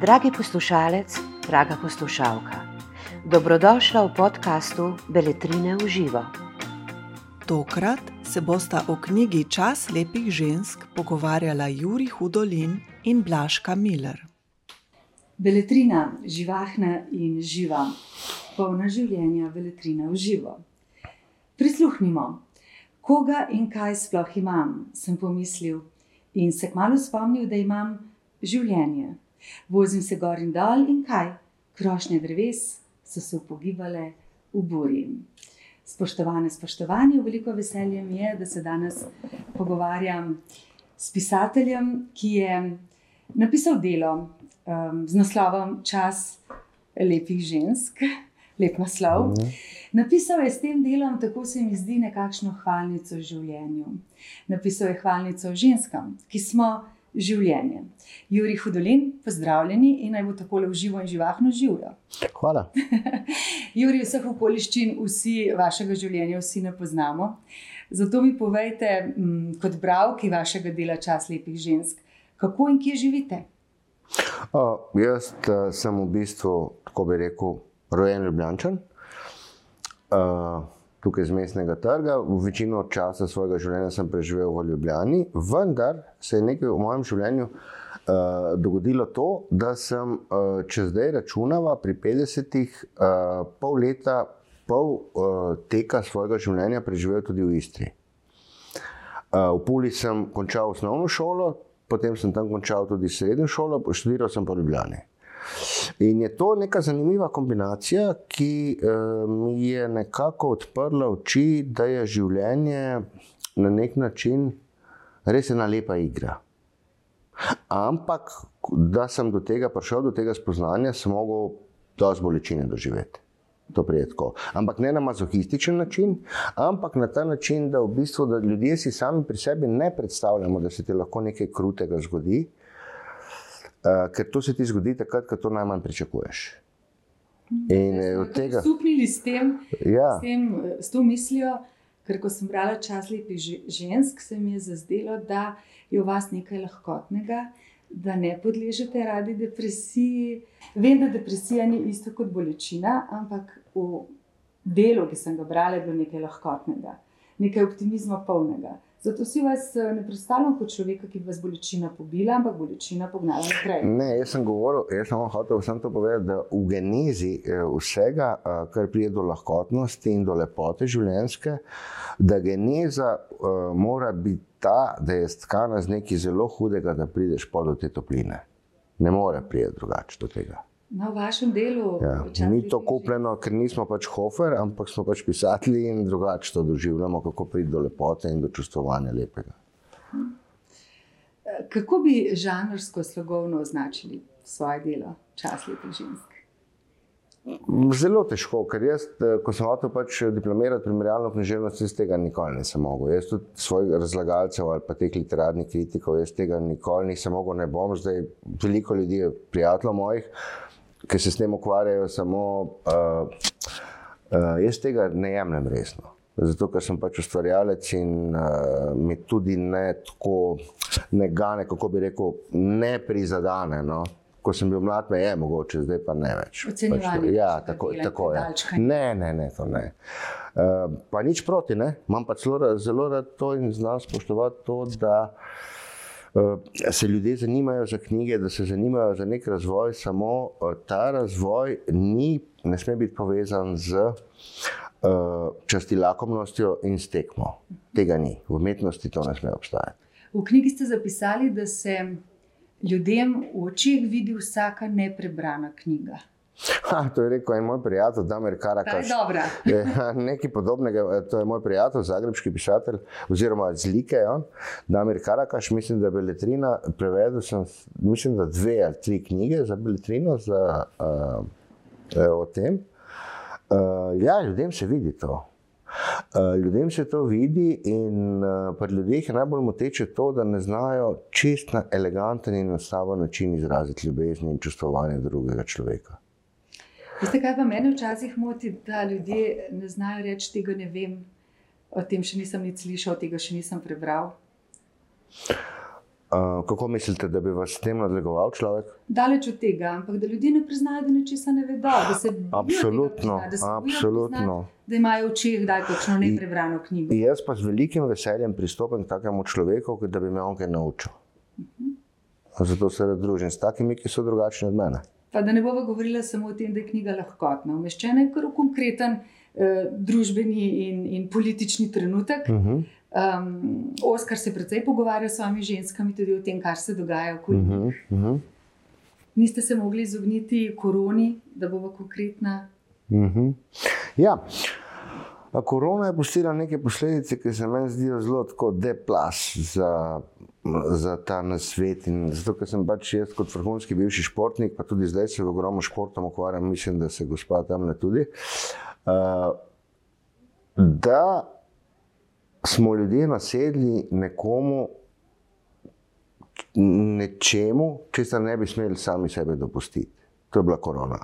Dragi poslušalec, draga poslušalka, dobrodošla v podkastu Beletrine v živo. Tokrat se bosta o knjigi Čas lepih žensk pogovarjala Juri Hudolin in Blaška Miller. Beletrina, živahna in živa, polna življenja, beletrina v živo. Prisluhnimo, koga in kaj sploh imam, sem pomislil in se kmalo spomnil, da imam življenje. Vozim se gor in dol in kaj, krošnje dreves so se upogibale v burji. Spoštovane, spoštovani, veliko veselje mi je, da se danes pogovarjam s pisateljem, ki je napisal delo um, z naslovom Čas lepih žensk, lep naslov. Mm. Napisal je s tem delom, tako se mi zdi, nekakšno hvalnico življenju. Napisal je hvalnico ženskam, ki smo življenje. Juri Hudolin, pozdravljeni in naj bo tako le živo in živahno živijo. Hvala. Juri, vseh okoliščin, vsi vašega življenja, vsi ne poznamo. Zato mi povejte, kot bralki vašega dela Čas lepih žensk, kako in kje živite? O, jaz uh, sem v bistvu, tako bi rekel, rojen Ljubljančan. Uh, tukaj iz mestnega trga. Večino časa svojega življenja sem preživel v Ljubljani, vendar se je nekaj v mojem življenju uh, dogodilo to, da sem, uh, če zdaj računava, pri 50-ih uh, pol leta, pol uh, teka svojega življenja preživel tudi v Istri. Uh, v Puli sem končal osnovno šolo, potem sem tam končal tudi srednjo šolo, študiral sem pa v Ljubljani. In je to neka zanimiva kombinacija, ki mi je nekako odprla oči, da je življenje na nek način res ena lepa igra. Ampak, da sem do tega prišel, do tega spoznanja, sem mogel dosti bolečine doživeti. To prijetko. Ampak ne na mazohističen način, ampak na ta način, da v bistvu da ljudje si sami pri sebi ne predstavljamo, da se ti lahko nekaj krutega zgodi. Uh, ker to se ti zgodi takrat, ko to najmanj pričakuješ. In eh, od tega. Stopili s tem, ja. s tem, eh, s to mislijo, ker ko sem brala čas lepih žensk, se mi je zazdelo, da je v vas nekaj lahkotnega, da ne podležete radi depresiji. Vem, da depresija ni isto kot bolečina, ampak v delu, ki sem ga brala, je bilo nekaj lahkotnega, nekaj optimizma polnega. Zato si vas eh, ne predstavljam kot človeka, ki bi vas bolečina pobila, ampak bolečina pognala naprej. Ne, jaz sem govoril, jaz sem hotel vsem to povedati, da v genezi eh, vsega, eh, kar pride do lahkotnosti in do lepote življenjske, da geneza uh, mora biti ta, da je stkana z nekaj zelo hudega, da prideš pod te topline. Ne more priti drugače do tega. Na vašem delu ja, ni to kupljeno, ker nismo pač hofer, ampak smo pač pisatelji in drugače to doživljamo, kako pride do lepote in do čustvovanja lepega. Kako bi žanrsko slogovno označili svoje delo, čas lepih žensk? Zelo težko, ker jaz, ko sem hotel pač diplomirati primerjalno književnost, iz tega nikoli nisem mogel. Jaz tudi svojih razlagalcev ali pa teh literarnih kritikov, jaz tega nikoli nisem mogel, ne bom. Zdaj veliko ljudi je prijateljev mojih, ki se s tem ukvarjajo, samo uh, uh, jaz tega ne jemljem resno. Zato, ker sem pač ustvarjalec in uh, mi tudi ne tako, ne gane, kako bi rekel, ne prizadene. No? Ko sem bil mlad, me je mogoče, zdaj pa ne več. Pač, ja, tako, tako je. Ne, ne, ne, to ne. Uh, pa nič proti, ne? imam pa zelo, zelo rad to in znam spoštovati to, da uh, se ljudje zanimajo za knjige, da se zanimajo za nek razvoj, samo eh, ta razvoj ni, ne sme biti povezan z uh, časti lakomnostjo in stekmo. Tega ni, v umetnosti to ne sme obstajati. V knjigi ste zapisali, da se ljudem v očeh vidi vsaka neprebrana knjiga. Ha, to je rekel en moj prijatelj, Damir Karakaš. Nekaj podobnega, eh, to je moj prijatelj, zagrebski pisatelj, oziroma zlike. On. Damir Karakaš, mislim, da je Beletrina, prevedel sem, mislim, da dve ali tri knjige za Beletrino, za, uh, o tem. Uh, ja, ljudem se vidi to. Uh, ljudem se to vidi, in uh, pri ljudeh je najbolj moteče to, da ne znajo čist na eleganten in enostaven način izraziti ljubezen in čustvovanje drugega človeka. Veste, kaj pa meni včasih moti, da ljudje ne znajo reči, tega ne vem, o tem še nisem nič slišal, tega še nisem prebral. Uh, kako mislite, da bi vas s tem nadlegoval človek? Daleč od tega, ampak da ljudje ne priznajo, da nečesa ne vedo. Da se absolutno, tega priznajo, da, absolutno. Priznajo, da imajo v očeh kdaj kakšno neprebrano knjigo. Jaz pa z velikim veseljem pristopim k takemu človeku, da bi me on kaj naučil. Uh -huh. Zato se družim s takimi, ki so drugačni od mene. Pa da ne bomo govorili samo o tem, da je knjiga lahkotna, umeščena je kar v konkreten eh, družbeni in, in politični trenutek. Uh -huh. Um, Oskar se precej pogovarja s svojimi ženskami tudi o tem, kar se dogaja okoli njih. Uh -huh, uh -huh. Niste se mogli izogniti koroni, da bo konkretna? Uh -huh. Ja. A korona je pustila neke posledice, ki se meni zdijo zelo deplas za, za ta nasvet. In zato, ker sem pač jaz kot vrhunski bivši športnik, pa tudi zdaj se v ogromno športom ukvarjam, mislim, da se gospod tam ne tudi. Uh, da smo ljudje nasedli nekomu, nečemu, česar ne bi smeli sami sebe dopustiti. To je bila korona.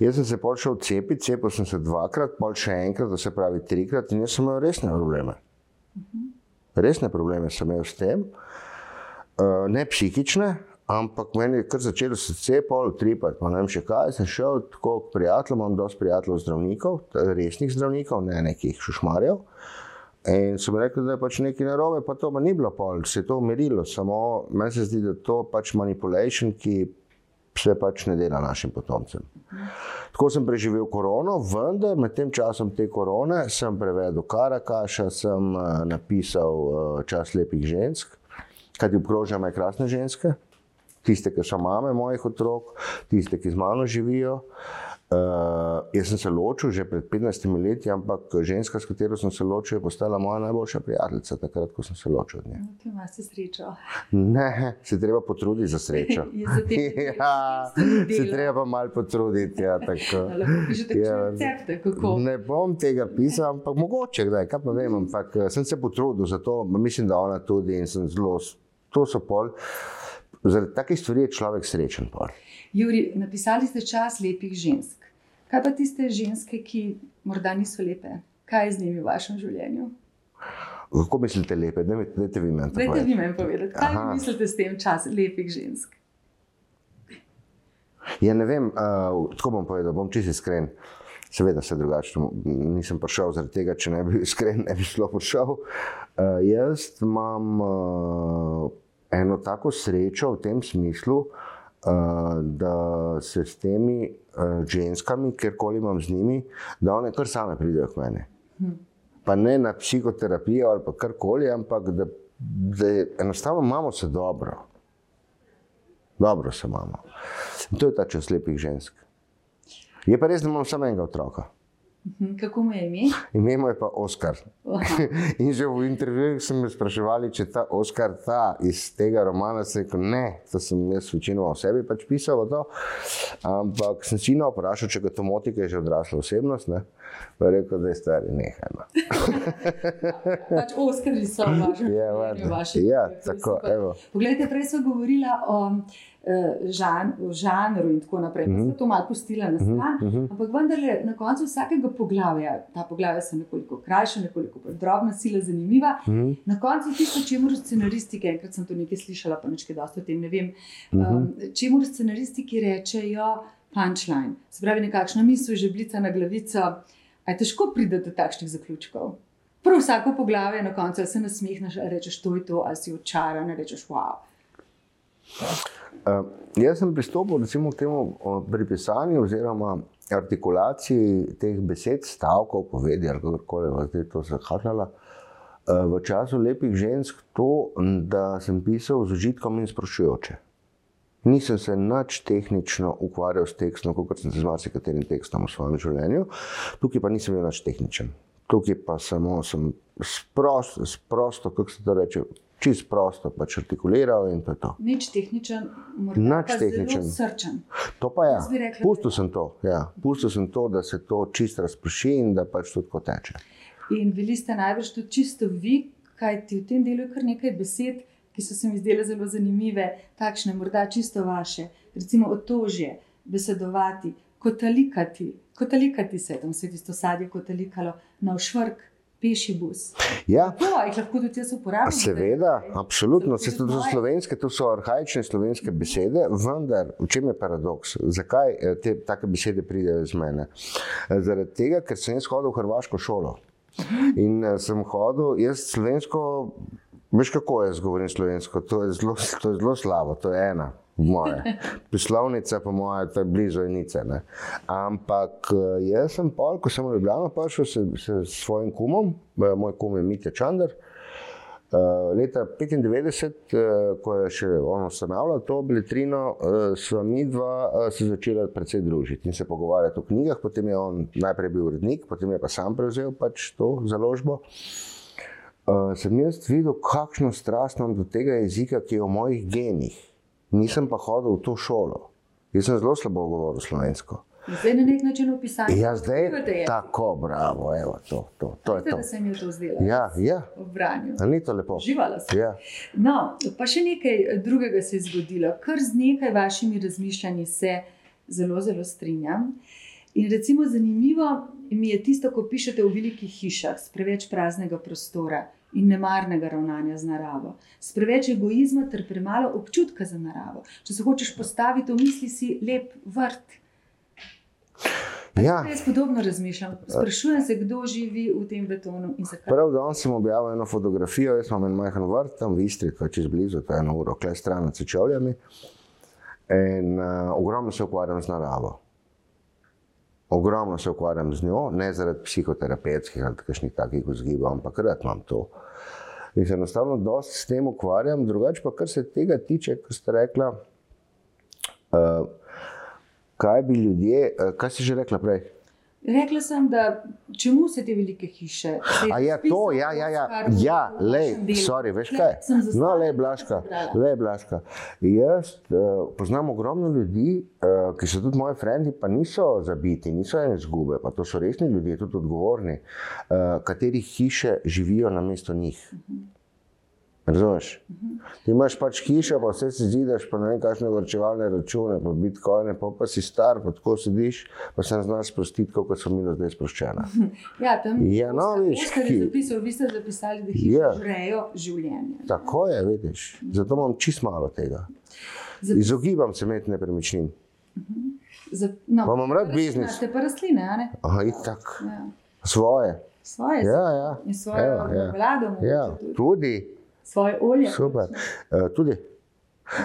Jaz sem se počel cepiti, cepil sem se dvakrat, pol še enkrat, da se pravi trikrat, in jaz sem imel resne probleme. Resne probleme sem imel s tem, uh, ne psihične, ampak meni je kar začelo srce, pol, tripati, pa ne vem še kaj. Sem šel tako k prijateljem, imam dosti prijateljev zdravnikov, resnih zdravnikov, ne nekih šušmarjev. In so mi rekli, da je pač nekaj narobe, pa to ni bilo pol, se je to umirilo, samo meni se zdi, da je to pač manipulation, ki se pač ne dela našim potomcem. Tako sem preživel korono, vendar med tem časom te korone sem prevedel Karakaša, sem uh, napisal uh, Čas lepih žensk, kajti obkrožam je krasne ženske, tiste, ki so mame mojih otrok, tiste, ki z mano živijo. Uh, jaz sem se ločil že pred 15 leti, ampak ženska, s katero sem se ločil, je postala moja najboljša prijateljica, takrat, ko sem se ločil od nje. No, ti imaš srečo. Ne, se treba potruditi za srečo. ja, se treba pa malo potruditi. Ja, ja, recepte, ne bom tega pisal, ampak mogoče kdaj, kaj pa vem. Ampak eh, sem se potrudil za to, mislim, da ona tudi in sem zelo, to so pol. Zaradi takih stvari je človek srečen. Juri, napisali ste čas lepih žensk. Kaj pa tiste ženske, ki morda niso lepe? Kaj je z njimi v vašem življenju? Kako mislite, lepe? Ne, ne, te vi meni povedati. Vi meni povedati, kaj Aha. mislite s tem čas lepih žensk? Ja, ne vem, uh, tako bom povedal, bom čisto iskren. Seveda se drugače, nisem prišel zaradi tega, če ne bi iskren, ne bi šlo prišel. Uh, jaz imam uh, eno tako srečo v tem smislu, uh, da se s temi uh, ženskami, kjerkoli imam z njimi, da one kar same pridejo k meni. Hm. Pa ne na psihoterapijo ali karkoli, ampak da, da je, enostavno imamo se dobro. Dobro se imamo. In to je ta čas lepih žensk. Je pa res, da imam samo enega otroka. Mhm, kako mu je ime? Ime je pa Oskar. In že v intervjuju sem me spraševali, če ta Oskar ta iz tega romana se rekel, ne, to sem jaz večino o sebi pač pisal. Ampak sem sino vprašal, če ga to moti, ker je že odrasla osebnost. Ne? Pa je rekel, da je star nekaj. No. pač Oskari so vaši. Ja, vaši. Ja, tako, Poglejte, prej sem govorila o. Eh, žan, žanru in tako naprej. Mm -hmm. To malo pustila na stran. Mm -hmm. Ampak vendarle, na koncu vsakega poglavja, ta poglavja so nekoliko krajša, nekoliko drobna, sila zanimiva. Mm -hmm. Na koncu tisto, če moraš scenaristike, enkrat sem to nekaj slišala, pa nekaj dosti o tem ne vem. Mm -hmm. um, če moraš scenaristiki rečejo punchline, se pravi nekakšna misel, žeblica na glavico, je težko priti do takšnih zaključkov. Prav vsako poglavje na koncu se nasmehneš, rečeš to je to, ali si očaran, rečeš wow. Uh, jaz sem pristopil recimo, k temu pri pisanju oziroma artikulaciji teh besed, stavkov, povedi ali kako koli je to zahajalo. Uh, v času lepih žensk to, da sem pisal z užitkom in sproščujoče. Nisem se nič tehnično ukvarjal s tekstom, kot sem se z marsikaterim tekstom v svojem življenju, tukaj pa nisem bil nič tehničen. Tukaj pa samo sem sprosto, sprosto kako se to reče, čist prosto pač artikuliral in to je to. Nič tehničen, morda Nič tehničen. srčen. To pa ja. Pustil sem to, ja. Pustil sem to, da se to čist razprši in da pač tudi tako teče. In bili ste najbrž tudi čisto vi, kaj ti v tem delu je kar nekaj besed, ki so se mi zdele zelo zanimive, takšne, morda čisto vaše. Recimo otožje, besedovati, kotalikati, kotalikati se, tam se je tisto sadje kotalikalo na švrk Peši bus. Ja, To jih lahko tudi jaz uporabljam. seveda, absolutno. Zato Se to so slovenske, to so arhajične slovenske besede, vendar v čem je paradoks? Zakaj eh, te take besede pridejo iz mene? Eh, Zaradi tega, ker sem jaz hodil v hrvaško šolo. In eh, sem hodil, jaz slovensko, veš kako jaz govorim slovensko, to je zelo, to je zelo slabo, to je ena. Moje. Poslovnica, po mojem, to je blizu enice. Ne. Ampak eh, jaz sem pol, ko sem v Ljubljano prišel s svojim kumom, eh, moj kum je Mitja Čander. Uh, leta 95, uh, ko je še on ustanavljal to beletrino, uh, sva mi dva uh, se začela precej družiti in se pogovarjati o knjigah. Potem je on najprej bil urednik, potem je pa sam prevzel pač to založbo. Uh, sem jaz videl, kakšno strast imam do tega jezika, ki je v mojih genih. Nisem pa hodil v to šolo. Jaz sem zelo slabo govoril slovensko. Zdaj na nek način opisati. Ja, zdaj je? tako, bravo, evo, to, to, to je to. da se mi je to zdelo. Ja, ja, V branju. a ni to lepo. Živala sem. Ja. No, pa še nekaj drugega se je zgodilo. Kar z nekaj vašimi razmišljanji se zelo, zelo strinjam. In recimo zanimivo mi je tisto, ko pišete v velikih hišah s preveč praznega prostora in nemarnega ravnanja z naravo, s preveč egoizma ter premalo občutka za naravo. Če se hočeš postaviti v misli, si lep vrt. Ja. Jaz podobno razmišljam. Sprašujem se, kdo živi v tem betonu in zakaj. Prav danes sem objavil eno fotografijo, jaz imam en majhen vrt tam v Istri, to je čez blizu, to je eno uro, kle stran nad Sečovljami. In uh, ogromno se ukvarjam z naravo. Ogromno se ukvarjam z njo, ne zaradi psihoterapevtskih ali kakšnih takih vzgibov, ampak rad imam to. In se enostavno dosti s tem ukvarjam, drugače pa kar se tega tiče, kot ste rekla, uh, kaj bi ljudje, uh, kaj si že rekla prej? Rekla sem, da čemu se te velike hiše? Zdaj, A ja, to, spisal ja, ja, ja, ja, lej, delu. sorry, veš kaj? No, le, Blaška, le, Blaška. Jaz uh, poznam ogromno ljudi, uh, ki so tudi moji frendi, pa niso zabiti, niso ene zgube, pa to so resni ljudje, tudi odgovorni, uh, katerih hiše živijo na mesto njih. Razumeš? Ti imaš pač hišo, pa vse si zidaš, pa ne vem, kakšne vrčevalne račune, pa bitcoine, pa, pa si star, pa tako sediš, pa se ne znaš sprostiti, kot so mi do zdaj sproščena. Ja, tam Ja, no, viš, ki- zapisal, vi ste zapisali, da hiše Ja. žrejo življenje. Tako je, vidiš. Zato imam čist malo tega. Za- Izogibam se imeti nepremičnin. Za, no, Pa imam rad biznis. Ste pa rastline, a ne? Aha, itak. Ja. Svoje. Svoje Ja, ja. in svojo Evo, ja. vlado, Ja, tudi, svoje olje. super. Uh, tudi.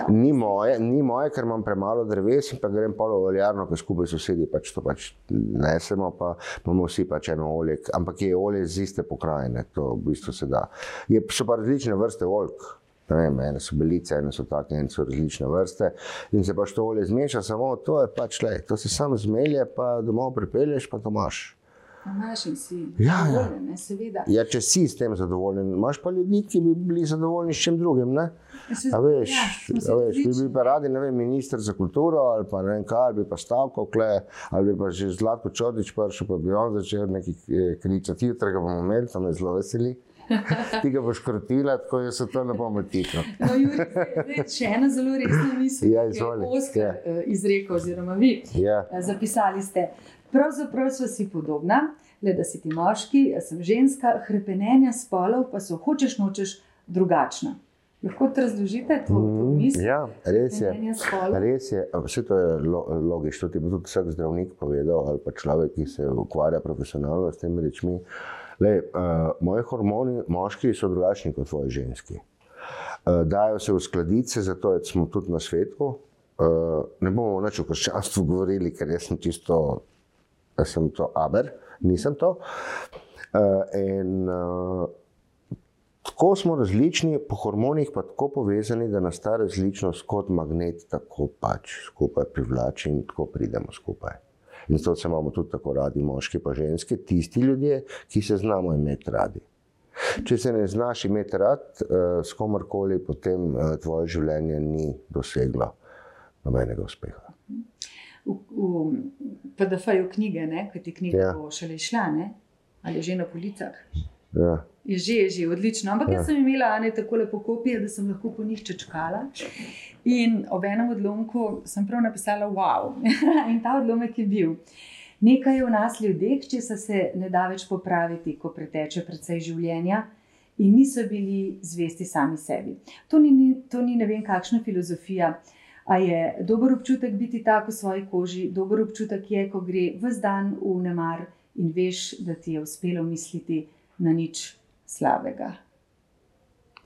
Ni moje, ni moje, ker imam premalo dreves in pa grem polo oljarno, ker skupaj s sosedi pač to pač nesemo, pa imamo vsi pač eno olje, ampak je olje iz iste pokrajine, to v bistvu se da. Je, so pa različne vrste oljk. Ne Vem, ene so belice, ene so take, ene so različne vrste. In se pač to olje zmeša, samo to je pač le, to se samo zmelje, pa domov pripelješ, pa to imaš. Imaš in si Ja, ja. zadovoljen, ne, seveda. Ja, če si s tem zadovoljen, imaš pa ljudi, ki bi bili zadovoljni s čim drugim. Ne? Ja, se- A veš, ja, a veš, bi različni. bil pa radi, ne vem, minister za kulturo ali pa ne vem kaj, ali bi pa stavkal kle, ali bi pa že Zlatko Čodič prišel, pa bi on začel neki eh, kričati, jutri ga bomo imeli, to me zelo veseli. Ti ga boš krotila, tako da se to ne bomo tiklo. No, Juri, zdaj- še ena zelo resna misel, Ja, ki izvoli. je Oskar Ja. eh, izrekel, oziroma vi. Ja. Eh, Zapisali ste, pravzaprav so si podobna, le da si ti moški, jaz sem ženska, hrepenenja spolov pa so hočeš nočeš drugačna. Lahko to razložite, to, to misel? Ja, res je. Res je, vse to je lo, logično, to je tudi vsak zdravnik povedal, ali pa človek, ki se ukvarja profesionalno s temi rečmi. Uh, moji hormoni, moški, so drugačni kot tvoji ženski. Uh, dajo se uskladiti, zato smo tudi na svetu. Uh, ne bomo več o krščanstvu govorili, ker jaz sem čisto, sem to aber, nisem to. Uh, in, uh, Tako smo različni, po hormonih pa tako povezani, da nas ta različnost kot magnet tako pač skupaj privlači in tako pridemo skupaj. In zato se imamo tudi tako radi, moški pa ženske, tisti ljudje, ki se znamo imeti radi. Če se ne znaš imeti rad uh, s komorkoli, potem uh, tvoje življenje ni doseglo nobenega uspeha. V, v PDF-ju knjige, ne, ki ti knjiga Ja. bo šele šla, ne? ali je že na policah. Ja. Je že, je že odlično. Ampak ja. Ja. jaz sem imela ne tako lepo kopije, da sem lahko po njih čečkala. In ob enem odlomku sem prav napisala, wow. In ta odlomek je bil. Nekaj je v nas ljudeh, če se ne da več popraviti, ko preteče precej življenja in niso bili zvesti sami sebi. To ni, to ni ne vem, kakšna filozofija. A je dober občutek biti tako v svoji koži, dober občutek je, ko gre vse dan v nemar in veš, da ti je uspelo misliti na nič slabega.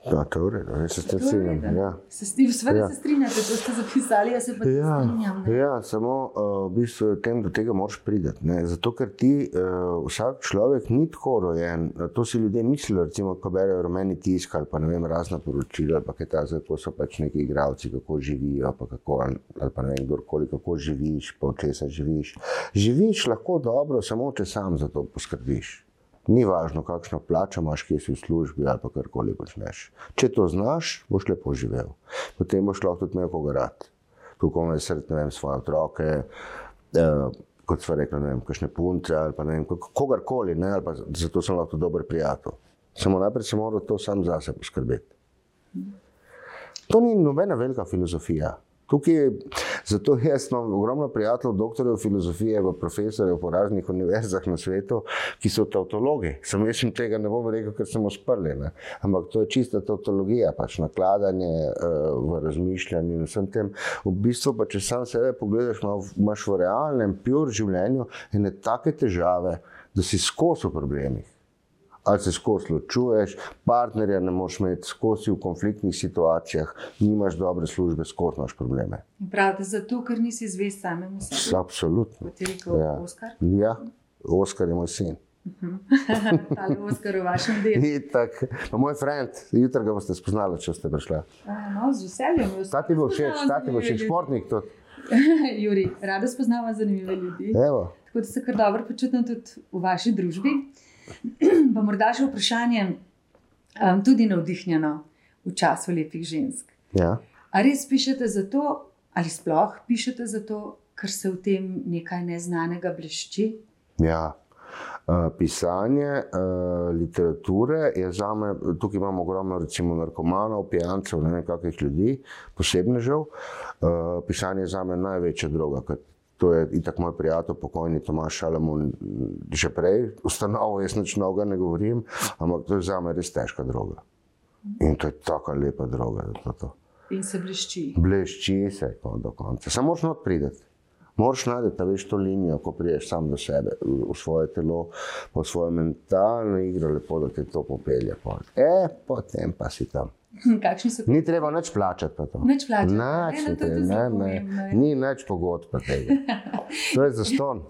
Ja, to je v redu, se s tem strinjam. Ja. Se strinjate, seveda Ja. se strinjate, to ste zapisali, jaz se pa Ja, strinjam. ne. ja, samo uh, v bistvu tem, do tega moraš priti. Zato, ker ti uh, vsak človek ni tako rojen. Uh, To si ljudje mislijo, recimo, ko berejo rumeni tisk ali pa ne vem, razna poročila, pa kaj ta, kako so pač neki igravci, kako živijo, pa kako, ali pa ne vem, kdorkoli, kako živiš, pa česa živiš. Živiš lahko dobro, samo če sam za to poskrbiš. Ni važno, kakšno plačo imaš, kje si v službi ali pa karkoli počneš. Če to znaš, boš lepo živel. Potem boš lahko tudi imel koga rad. Kako imaš srce, ne vem, svoje otroke, eh, kot so rekli, ne vem, kakšne punce ali pa ne vem, kog- kogarkoli, ne, ali pa zato sem lahko dober prijatelj. Samo najprej sem moral to sam zase poskrbeti. To ni nobena velika filozofija. Tukaj zato jaz imam ogromno prijateljev, doktorjev filozofije, profesorjev po raznih univerzah na svetu, ki so tautologi. Sam jaz jim tega ne bom rekel, ker sem osprli. Ne. Ampak to je čista tautologija, pač nakladanje uh, v razmišljanju in vsem tem. V bistvu pa, če sam sebe pogledaš, ima- imaš v realnem, pure življenju ene take težave, da si skozi v problemih ali se skozi ločuješ, partnerja ne moreš imeti, skozi v konfliktnih situacijah, nimaš dobre službe, skozi imaš probleme. Pravite, zato, ker nisi zvest samemu sebi. Absolutno. Kot je rekel Ja. Oskar. Ja, Oskar je moj sin. Ali Oskar v vašem delu. Itak, pa moj friend, jutri ga boste spoznali, če ste prišli. No, z veseljem. Ta ti bo všeč, ta ti bo všeč, športnik tudi. Juri, rada spoznavam zanimive ljudi. Evo. Tako da se kar dobro počutim tudi v vaši družbi. Pa morda še vprašanje, um, tudi navdihnjeno v času lepih žensk. Ja. A res pišete zato, ali sploh pišete zato, ker se v tem nekaj neznanega blešči? Ja. Uh, pisanje uh, literature je za me, tukaj imamo ogromno, recimo, narkomanov, pijancev, ne vem, kakih ljudi, posebnežev. Uh, pisanje je za me največja droga. ker To je itak moj prijatelj, pokojni Tomaš Šalamun, že prej ustanovil, jaz nič novega ne govorim, ampak to je za me res težka droga. In to je tako lepa droga. To, to. In se blešči. Blešči se ko do konca. Samo moraš not prideti. Moraš najti ta veš to linijo, ko priješ sam do sebe, v, v svoje telo, po svojo mentalno igro, lepo da te to popelje. E, potem pa si tam. Kakšni so Ni treba nič plačati. Nič plačati. Nič Ne, no, tudi ne, ne. pomembno, ja. Ni nič pogodb. To je zaston.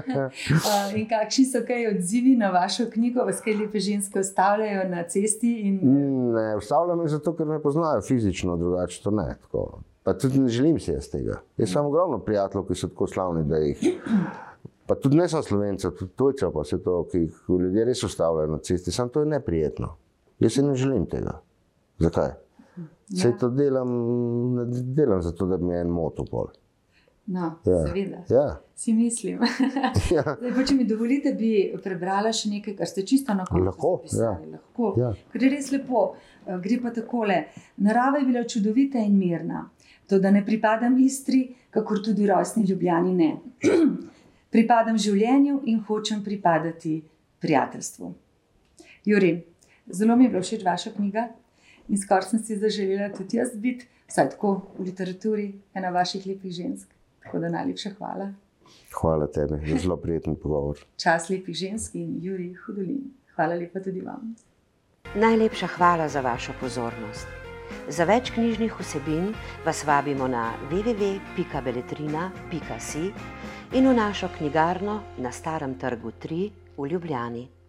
In kakšni so kaj odzivi na vašo knjigo, vas kaj lepe ženske ostavljajo na cesti? In... Ne, vstavljam jih zato, ker me poznajo fizično, drugače to ne. Tako. Pa tudi ne želim si jaz tega. Jaz imam ogromno prijateljev, ki so tako slavni, da jih. Pa tudi ne samo slovencev, tudi tujcev, pa vse to, ki jih ljudje res ustavljajo na cesti. Sam to je neprijetno. Jaz si ne želim tega. Zakaj? Vse to delam, ne delam zato, da mi en motopol. No, Ja. seveda. Ja. Si mislim. Ja. Zdaj, pa, če mi dovolite, bi prebrala še nekaj, kar ste čisto na koncu Lahko, zapisali. Lahko. Ja. Ker je res lepo. Eh, Gre pa takole. Narava je bila čudovita in mirna, to da ne pripadam Istri, kakor tudi rojstni ljubljani ne. pripadam življenju in hočem pripadati prijateljstvu. Juri, zelo mi je bila všeč vaša knjiga in skoraj sem si zaželela tudi jaz biti, vsaj tako v literaturi, ena vaših lepih žensk. Tako da najlepša hvala. Hvala tebi, za zelo prijeten pogovor. Čas lepih žensk in Juri Hudolin. Hvala lepa tudi vam. Najlepša hvala za vašo pozornost. Za več knjižnih vsebin vas vabimo na www.beletrina.si in v našo knjigarno na Starem trgu 3 v Ljubljani.